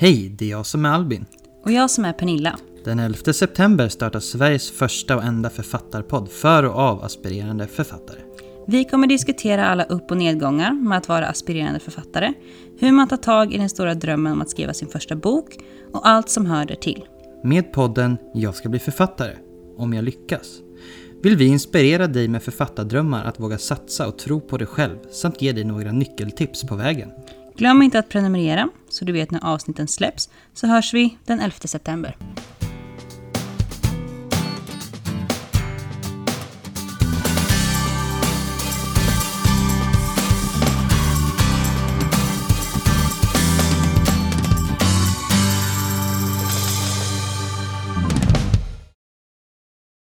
Hej, det är jag som är Albin. Och jag som är Pernilla. Den 11 september startar Sveriges första och enda författarpodd för och av aspirerande författare. Vi kommer diskutera alla upp och nedgångar med att vara aspirerande författare, hur man tar tag i den stora drömmen om att skriva sin första bok och allt som hör till. Med podden Jag ska bli författare, om jag lyckas, vill vi inspirera dig med författardrömmar att våga satsa och tro på dig själv samt ge dig några nyckeltips på vägen. Glöm inte att prenumerera så du vet när avsnitten släpps, så hörs vi den 11 september.